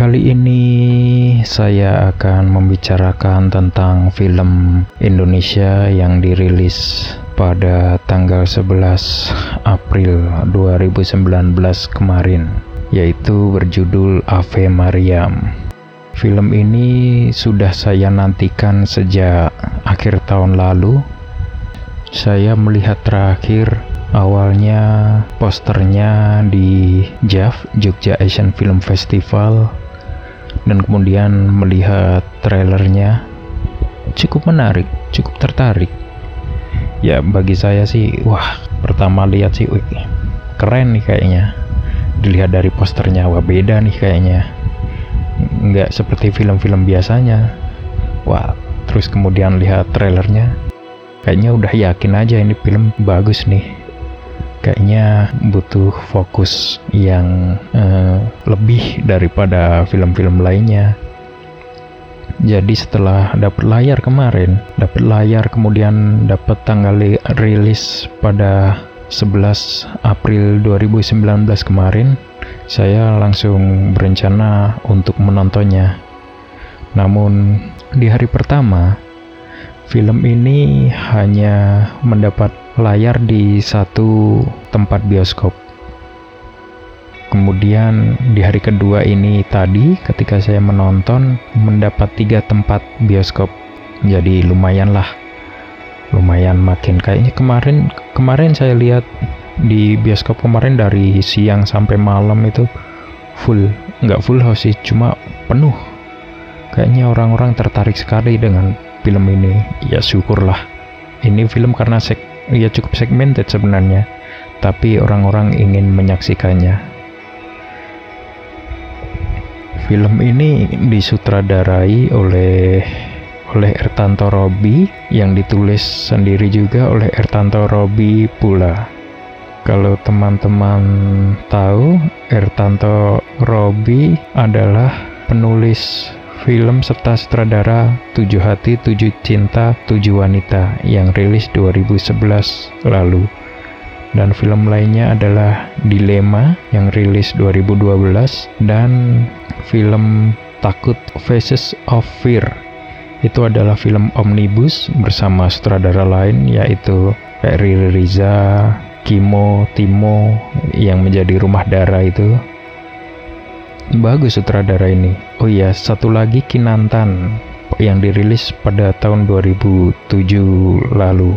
Kali ini saya akan membicarakan tentang film Indonesia yang dirilis pada tanggal 11 April 2019 kemarin yaitu berjudul Ave Mariam. Film ini sudah saya nantikan sejak akhir tahun lalu. Saya melihat terakhir awalnya posternya di JAF Jogja Asian Film Festival dan kemudian melihat trailernya cukup menarik, cukup tertarik. Ya bagi saya sih, wah pertama lihat sih, wih, keren nih kayaknya. Dilihat dari posternya, wah beda nih kayaknya. Nggak seperti film-film biasanya. Wah, terus kemudian lihat trailernya, kayaknya udah yakin aja ini film bagus nih kayaknya butuh fokus yang uh, lebih daripada film-film lainnya. Jadi setelah dapat layar kemarin, dapat layar kemudian dapat tanggal rilis pada 11 April 2019 kemarin, saya langsung berencana untuk menontonnya. Namun di hari pertama, film ini hanya mendapat layar di satu tempat bioskop. Kemudian di hari kedua ini tadi ketika saya menonton mendapat tiga tempat bioskop. Jadi lumayan lah. Lumayan makin kayaknya kemarin kemarin saya lihat di bioskop kemarin dari siang sampai malam itu full. Nggak full house sih, cuma penuh. Kayaknya orang-orang tertarik sekali dengan film ini. Ya syukurlah. Ini film karena sek ya cukup segmented sebenarnya, tapi orang-orang ingin menyaksikannya. Film ini disutradarai oleh oleh Ertanto Robi yang ditulis sendiri juga oleh Ertanto Robi pula. Kalau teman-teman tahu, Ertanto Robi adalah penulis film serta sutradara Tujuh Hati, Tujuh Cinta, Tujuh Wanita yang rilis 2011 lalu. Dan film lainnya adalah Dilema yang rilis 2012 dan film Takut Faces of Fear. Itu adalah film omnibus bersama sutradara lain yaitu Riri Riza, Kimo, Timo yang menjadi rumah darah itu Bagus sutradara ini. Oh iya, satu lagi Kinantan yang dirilis pada tahun 2007 lalu.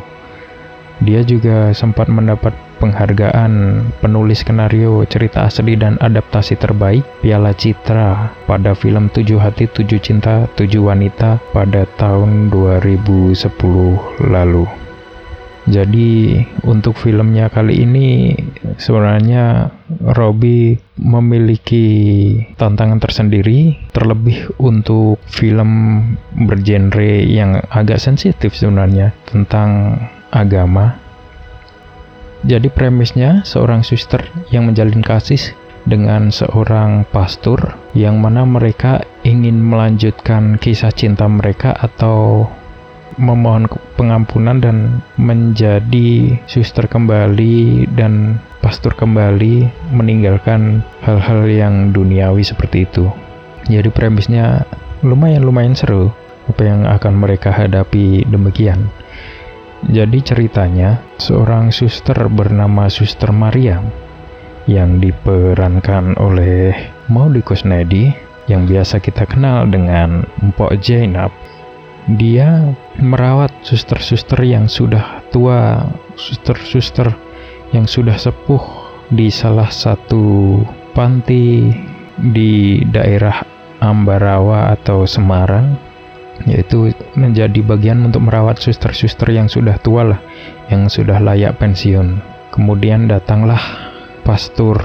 Dia juga sempat mendapat penghargaan penulis skenario cerita asli dan adaptasi terbaik Piala Citra pada film Tujuh Hati Tujuh Cinta Tujuh Wanita pada tahun 2010 lalu. Jadi untuk filmnya kali ini sebenarnya Robby memiliki tantangan tersendiri terlebih untuk film bergenre yang agak sensitif sebenarnya tentang agama. Jadi premisnya seorang suster yang menjalin kasih dengan seorang pastor yang mana mereka ingin melanjutkan kisah cinta mereka atau memohon pengampunan dan menjadi suster kembali dan pastor kembali meninggalkan hal-hal yang duniawi seperti itu. Jadi premisnya lumayan-lumayan seru apa yang akan mereka hadapi demikian. Jadi ceritanya seorang suster bernama Suster Maria yang diperankan oleh Maudi Kusnedi yang biasa kita kenal dengan Mpok Jainab dia merawat suster-suster yang sudah tua, suster-suster yang sudah sepuh di salah satu panti di daerah Ambarawa atau Semarang yaitu menjadi bagian untuk merawat suster-suster yang sudah tua lah yang sudah layak pensiun. Kemudian datanglah pastor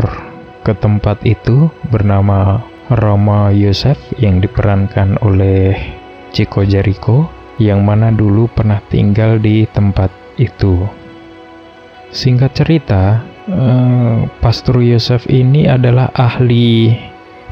ke tempat itu bernama Roma Yosef yang diperankan oleh Chico Jericho yang mana dulu pernah tinggal di tempat itu. Singkat cerita, eh, Pastor Yosef ini adalah ahli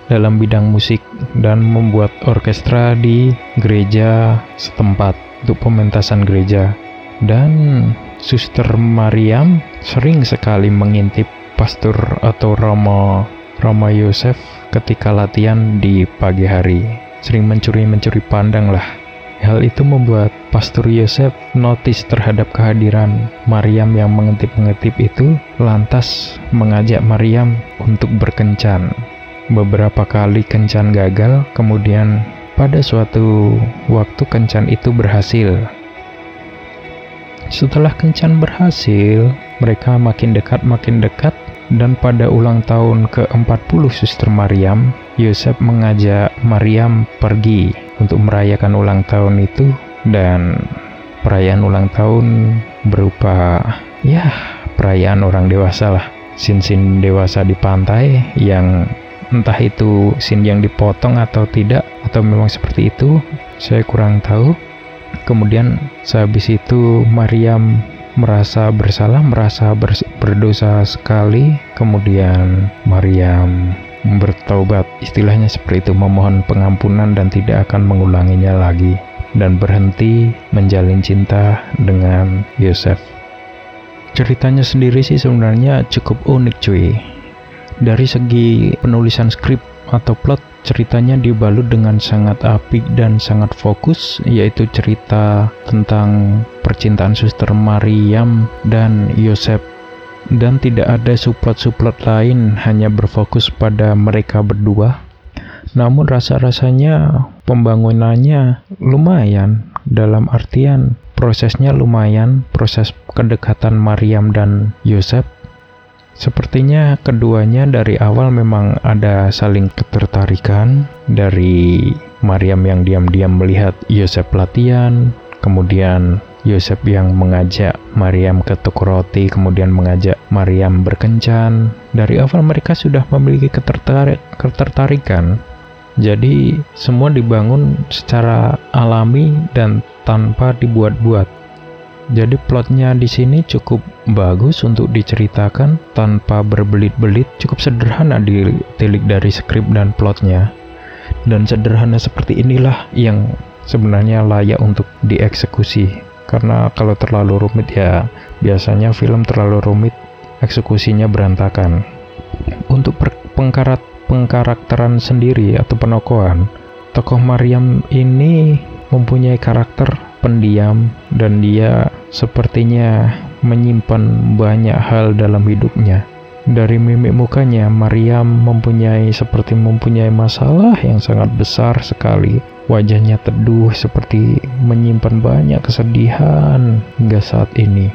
dalam bidang musik dan membuat orkestra di gereja setempat untuk pementasan gereja. Dan Suster Mariam sering sekali mengintip pastor atau Romo Romo Yosef ketika latihan di pagi hari. Sering mencuri-mencuri pandang lah. Hal itu membuat Pastor Yosef notice terhadap kehadiran Maryam yang mengintip-ngintip itu, lantas mengajak Maryam untuk berkencan. Beberapa kali kencan gagal, kemudian pada suatu waktu kencan itu berhasil. Setelah kencan berhasil, mereka makin dekat makin dekat dan pada ulang tahun ke-40 Suster Maryam, Yosef mengajak Maryam pergi untuk merayakan ulang tahun itu dan perayaan ulang tahun berupa ya perayaan orang dewasa lah. Sin-sin dewasa di pantai yang entah itu sin yang dipotong atau tidak atau memang seperti itu, saya kurang tahu. Kemudian sehabis itu Maryam merasa bersalah, merasa berdosa sekali. Kemudian Maryam bertobat, istilahnya seperti itu, memohon pengampunan dan tidak akan mengulanginya lagi dan berhenti menjalin cinta dengan Yosef. Ceritanya sendiri sih sebenarnya cukup unik cuy. Dari segi penulisan skrip atau plot ceritanya dibalut dengan sangat apik dan sangat fokus yaitu cerita tentang percintaan suster Maryam dan Yosef dan tidak ada subplot-subplot lain hanya berfokus pada mereka berdua. Namun rasa-rasanya pembangunannya lumayan. Dalam artian prosesnya lumayan proses kedekatan Maryam dan Yosef Sepertinya keduanya dari awal memang ada saling ketertarikan dari Maryam yang diam-diam melihat Yosef latihan, kemudian Yosef yang mengajak Maryam ke toko roti, kemudian mengajak Maryam berkencan. Dari awal mereka sudah memiliki ketertarik, ketertarikan. Jadi semua dibangun secara alami dan tanpa dibuat-buat. Jadi plotnya di sini cukup bagus untuk diceritakan tanpa berbelit-belit, cukup sederhana ditilik dari skrip dan plotnya. Dan sederhana seperti inilah yang sebenarnya layak untuk dieksekusi. Karena kalau terlalu rumit ya biasanya film terlalu rumit, eksekusinya berantakan. Untuk pengkarat pengkarakteran sendiri atau penokohan, tokoh Maryam ini mempunyai karakter pendiam dan dia sepertinya menyimpan banyak hal dalam hidupnya. Dari mimik mukanya, Maryam mempunyai seperti mempunyai masalah yang sangat besar sekali. Wajahnya teduh seperti menyimpan banyak kesedihan hingga saat ini.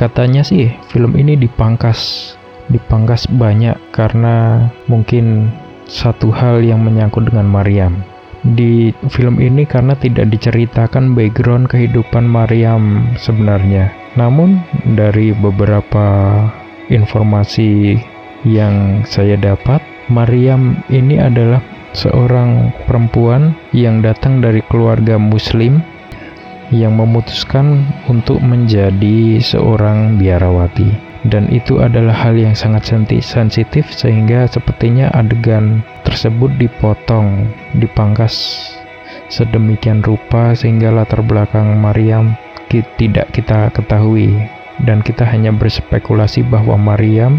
Katanya sih film ini dipangkas, dipangkas banyak karena mungkin satu hal yang menyangkut dengan Maryam di film ini karena tidak diceritakan background kehidupan Maryam sebenarnya. Namun dari beberapa informasi yang saya dapat, Maryam ini adalah seorang perempuan yang datang dari keluarga muslim yang memutuskan untuk menjadi seorang biarawati dan itu adalah hal yang sangat sensitif sehingga sepertinya adegan tersebut dipotong, dipangkas sedemikian rupa sehingga latar belakang Maryam tidak kita ketahui. Dan kita hanya berspekulasi bahwa Maryam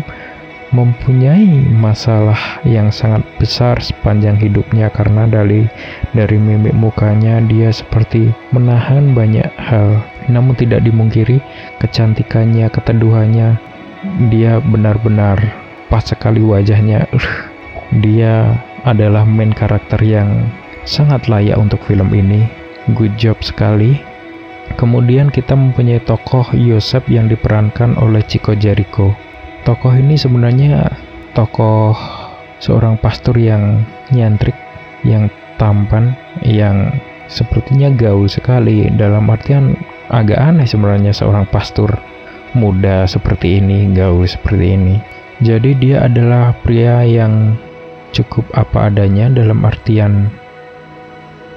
mempunyai masalah yang sangat besar sepanjang hidupnya karena dari dari mimik mukanya dia seperti menahan banyak hal. Namun tidak dimungkiri kecantikannya keteduhannya dia benar-benar pas sekali wajahnya dia adalah main karakter yang sangat layak untuk film ini. Good job sekali. Kemudian kita mempunyai tokoh Yosef yang diperankan oleh Chico Jericho. Tokoh ini sebenarnya tokoh seorang pastor yang nyantrik yang tampan yang sepertinya gaul sekali. Dalam artian agak aneh sebenarnya seorang pastor muda seperti ini, gaul seperti ini. Jadi dia adalah pria yang cukup apa adanya dalam artian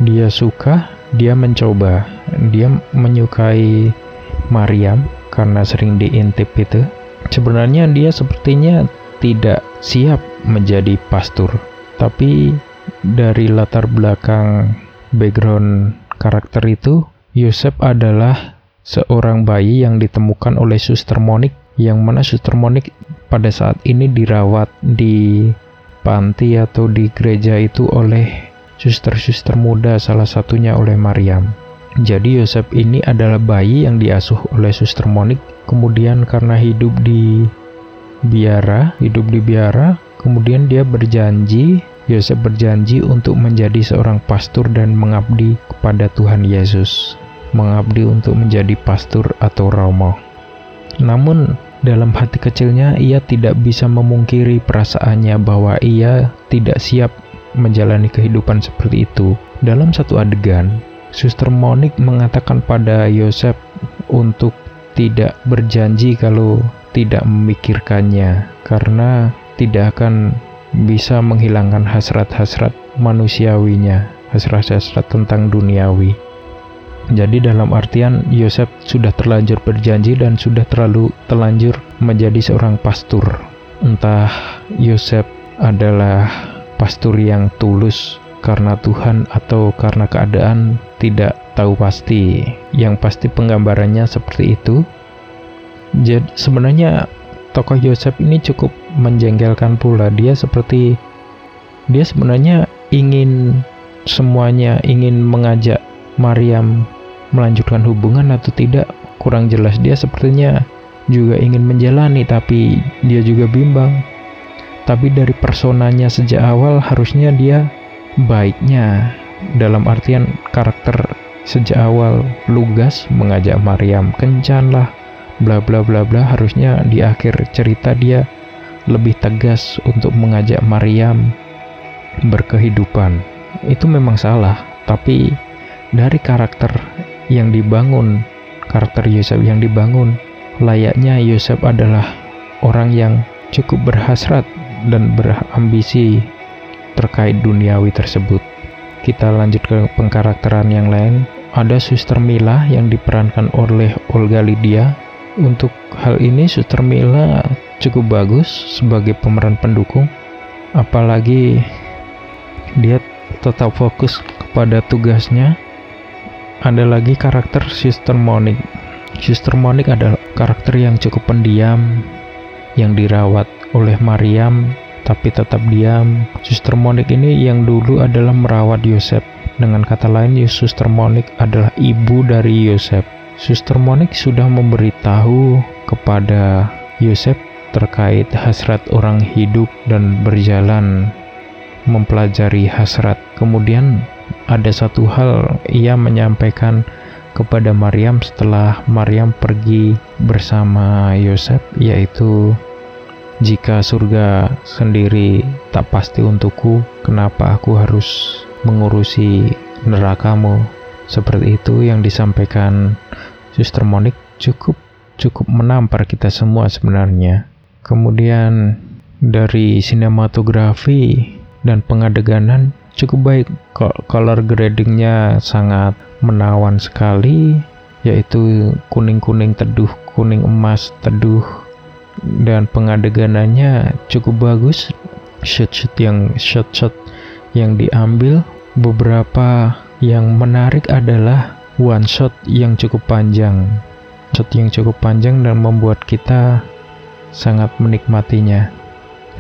dia suka, dia mencoba, dia menyukai Maryam karena sering diintip itu. Sebenarnya dia sepertinya tidak siap menjadi pastor, tapi dari latar belakang background karakter itu, Yosef adalah seorang bayi yang ditemukan oleh Suster Monik yang mana Suster Monik pada saat ini dirawat di panti atau di gereja itu oleh suster-suster muda, salah satunya oleh Maryam. Jadi Yosef ini adalah bayi yang diasuh oleh suster Monik, kemudian karena hidup di biara, hidup di biara, kemudian dia berjanji, Yosef berjanji untuk menjadi seorang pastor dan mengabdi kepada Tuhan Yesus, mengabdi untuk menjadi pastor atau romo. Namun dalam hati kecilnya, ia tidak bisa memungkiri perasaannya bahwa ia tidak siap menjalani kehidupan seperti itu. Dalam satu adegan, Suster Monik mengatakan pada Yosef untuk tidak berjanji kalau tidak memikirkannya, karena tidak akan bisa menghilangkan hasrat-hasrat manusiawinya, hasrat-hasrat tentang duniawi. Jadi dalam artian Yosef sudah terlanjur berjanji dan sudah terlalu terlanjur menjadi seorang pastor. Entah Yosef adalah pastor yang tulus karena Tuhan atau karena keadaan tidak tahu pasti. Yang pasti penggambarannya seperti itu. Jadi sebenarnya tokoh Yosef ini cukup menjengkelkan pula. Dia seperti dia sebenarnya ingin semuanya ingin mengajak Maryam melanjutkan hubungan atau tidak kurang jelas dia sepertinya juga ingin menjalani tapi dia juga bimbang. Tapi dari personanya sejak awal harusnya dia baiknya. Dalam artian karakter sejak awal lugas mengajak Maryam kencan lah bla bla bla bla. Harusnya di akhir cerita dia lebih tegas untuk mengajak Maryam berkehidupan. Itu memang salah tapi dari karakter yang dibangun, karakter Yosef yang dibangun, layaknya Yosef adalah orang yang cukup berhasrat dan berambisi terkait duniawi tersebut. Kita lanjut ke pengkarakteran yang lain. Ada Suster Mila yang diperankan oleh Olga Lydia. Untuk hal ini Suster Mila cukup bagus sebagai pemeran pendukung. Apalagi dia tetap fokus kepada tugasnya ada lagi karakter Sister Monique. Sister Monique adalah karakter yang cukup pendiam, yang dirawat oleh Mariam, tapi tetap diam. Sister Monique ini yang dulu adalah merawat Yosef. Dengan kata lain, Sister Monique adalah ibu dari Yosef. Sister Monique sudah memberitahu kepada Yosef terkait hasrat orang hidup dan berjalan mempelajari hasrat. Kemudian ada satu hal ia menyampaikan kepada Maryam setelah Maryam pergi bersama Yosef yaitu jika surga sendiri tak pasti untukku kenapa aku harus mengurusi nerakamu? Seperti itu yang disampaikan Suster Monik cukup cukup menampar kita semua sebenarnya. Kemudian dari sinematografi dan pengadeganan cukup baik. Color gradingnya sangat menawan sekali yaitu kuning-kuning teduh kuning emas teduh dan pengadeganannya cukup bagus. Shot-shot yang shot-shot yang diambil. Beberapa yang menarik adalah one shot yang cukup panjang. Shot yang cukup panjang dan membuat kita sangat menikmatinya.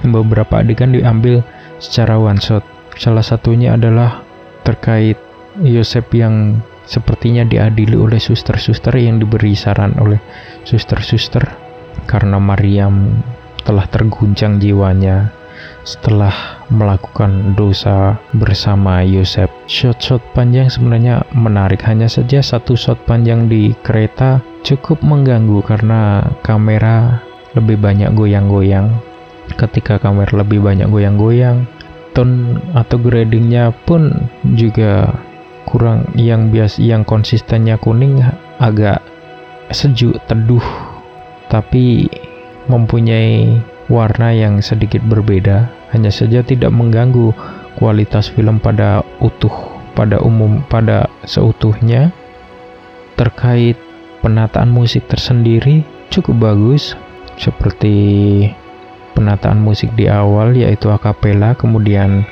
Beberapa adegan diambil secara one shot Salah satunya adalah terkait Yosef yang sepertinya diadili oleh suster-suster yang diberi saran oleh suster-suster karena Maryam telah terguncang jiwanya setelah melakukan dosa bersama Yosef. Shot-shot panjang sebenarnya menarik, hanya saja satu shot panjang di kereta cukup mengganggu karena kamera lebih banyak goyang-goyang. Ketika kamera lebih banyak goyang-goyang, tone atau gradingnya pun juga kurang. Yang bias yang konsistennya kuning agak sejuk teduh tapi mempunyai warna yang sedikit berbeda. Hanya saja tidak mengganggu kualitas film pada utuh pada umum pada seutuhnya. Terkait penataan musik tersendiri cukup bagus seperti penataan musik di awal yaitu akapela, kemudian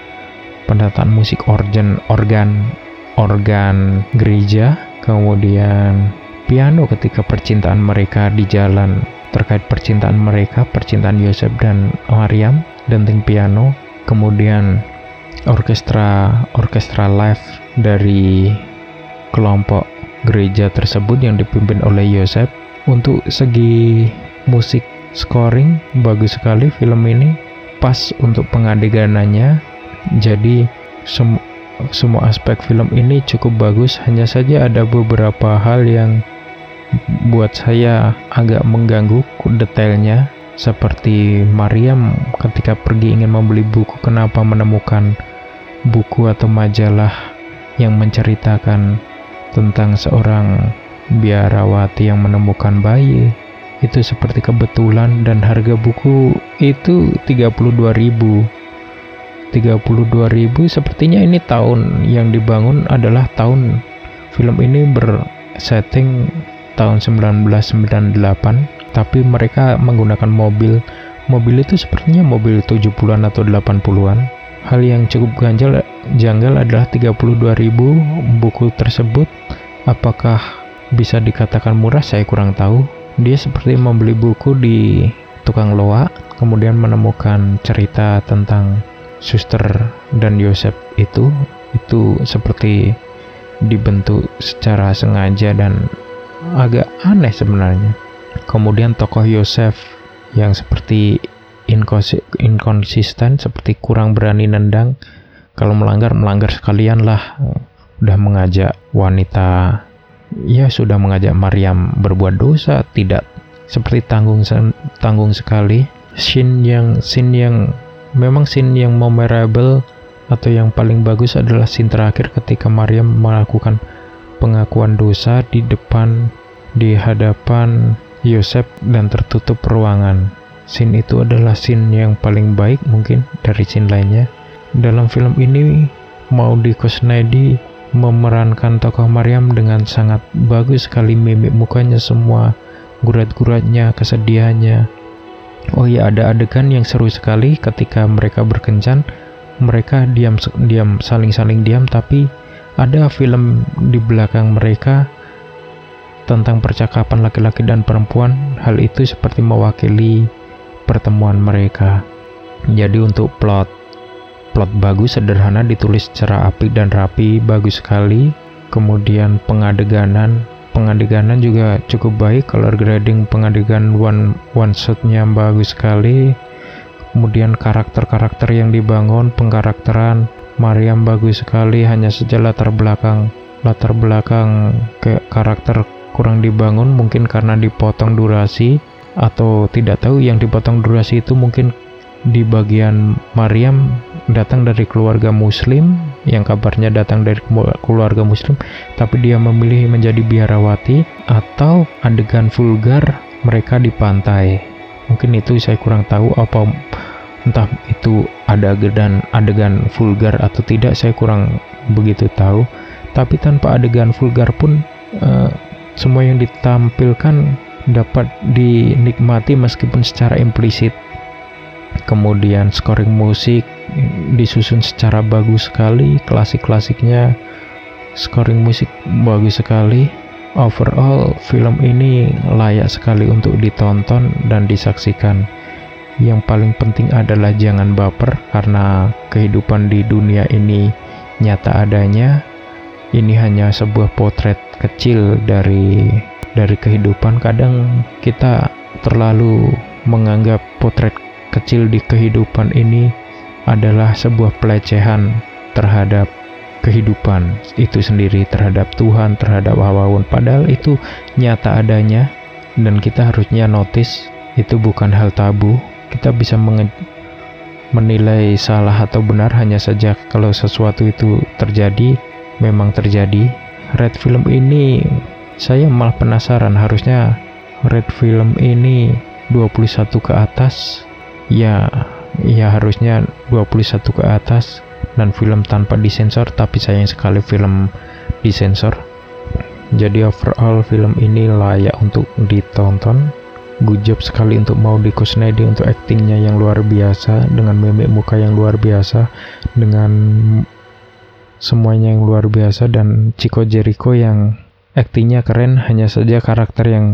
penataan musik organ organ organ gereja, kemudian piano ketika percintaan mereka di jalan. Terkait percintaan mereka, percintaan Yosef dan Maryam, denting piano, kemudian orkestra orkestra live dari kelompok gereja tersebut yang dipimpin oleh Yosef untuk segi musik scoring bagus sekali film ini. Pas untuk pengadeganannya. Jadi sem semua aspek film ini cukup bagus. Hanya saja ada beberapa hal yang buat saya agak mengganggu detailnya. Seperti Mariam ketika pergi ingin membeli buku kenapa menemukan buku atau majalah yang menceritakan tentang seorang biarawati yang menemukan bayi itu seperti kebetulan dan harga buku itu 32.000 32.000 sepertinya ini tahun yang dibangun adalah tahun film ini bersetting tahun 1998 tapi mereka menggunakan mobil. Mobil itu sepertinya mobil 70-an atau 80-an hal yang cukup ganjal janggal adalah 32.000 buku tersebut. Apakah bisa dikatakan murah? Saya kurang tahu dia seperti membeli buku di tukang loa kemudian menemukan cerita tentang suster dan Yosef itu itu seperti dibentuk secara sengaja dan agak aneh sebenarnya. Kemudian tokoh Yosef yang seperti inkonsisten, seperti kurang berani nendang, kalau melanggar melanggar sekalian lah. Udah mengajak wanita, ya sudah mengajak Maryam berbuat dosa, tidak seperti tanggung tanggung sekali. Scene yang scene yang Memang scene yang memorable atau yang paling bagus adalah scene terakhir ketika Maryam melakukan pengakuan dosa di depan di hadapan Yosef dan tertutup ruangan. Scene itu adalah scene yang paling baik mungkin dari scene lainnya. Dalam film ini Maudi Kosnedi memerankan tokoh Maryam dengan sangat bagus sekali mimik mukanya semua, gurat-guratnya, kesedihannya, Oh iya, ada adegan yang seru sekali ketika mereka berkencan. Mereka diam diam saling-saling diam tapi ada film di belakang mereka tentang percakapan laki-laki dan perempuan. Hal itu seperti mewakili pertemuan mereka. Jadi untuk plot plot bagus sederhana ditulis secara apik dan rapi bagus sekali. Kemudian pengadeganan. Pengadeganan juga cukup baik color grading pengadegan one one shotnya bagus sekali. Kemudian karakter-karakter yang dibangun pengkarakteran Mariam bagus sekali hanya saja latar belakang. Latar belakang ke karakter kurang dibangun mungkin karena dipotong durasi atau tidak tahu yang dipotong durasi itu mungkin di bagian Mariam datang dari keluarga muslim yang kabarnya datang dari keluarga muslim tapi dia memilih menjadi biarawati atau adegan vulgar mereka di pantai. Mungkin itu saya kurang tahu apa entah itu ada adegan adegan vulgar atau tidak saya kurang begitu tahu. Tapi tanpa adegan vulgar pun uh, semua yang ditampilkan dapat dinikmati meskipun secara implisit. Kemudian scoring musik disusun secara bagus sekali klasik-klasiknya scoring musik bagus sekali. Overall film ini layak sekali untuk ditonton dan disaksikan. Yang paling penting adalah jangan baper karena kehidupan di dunia ini nyata adanya. Ini hanya sebuah potret kecil dari dari kehidupan. Kadang kita terlalu menganggap potret kecil di kehidupan ini adalah sebuah pelecehan terhadap kehidupan itu sendiri terhadap Tuhan, terhadap apa pun. Padahal itu nyata adanya dan kita harusnya notice itu bukan hal tabu. Kita bisa menilai salah atau benar hanya saja kalau sesuatu itu terjadi, memang terjadi. Red film ini saya malah penasaran harusnya Red film ini 21 ke atas ya ya harusnya 21 ke atas dan film tanpa disensor tapi sayang sekali film disensor. Jadi overall film ini layak untuk ditonton. Good job sekali untuk Maudi Kusnedi untuk aktingnya yang luar biasa dengan mimik muka yang luar biasa dengan semuanya yang luar biasa dan Chico Jericho yang aktingnya keren. Hanya saja karakter yang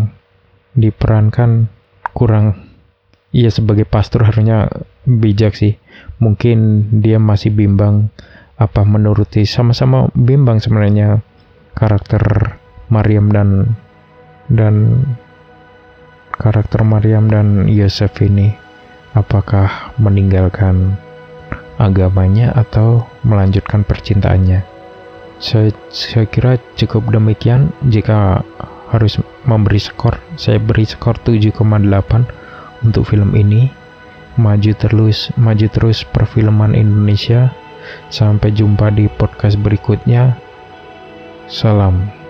diperankan kurang Iya sebagai pastor harusnya bijak sih. Mungkin dia masih bimbang apa menuruti sama-sama bimbang sebenarnya karakter Maryam dan dan karakter Maryam dan Yosef ini. Apakah meninggalkan agamanya atau melanjutkan percintaannya? Saya, saya kira cukup demikian. Jika harus memberi skor saya beri skor 7,8 untuk film ini. Maju terus maju terus perfilman Indonesia. Sampai jumpa di podcast berikutnya. Salam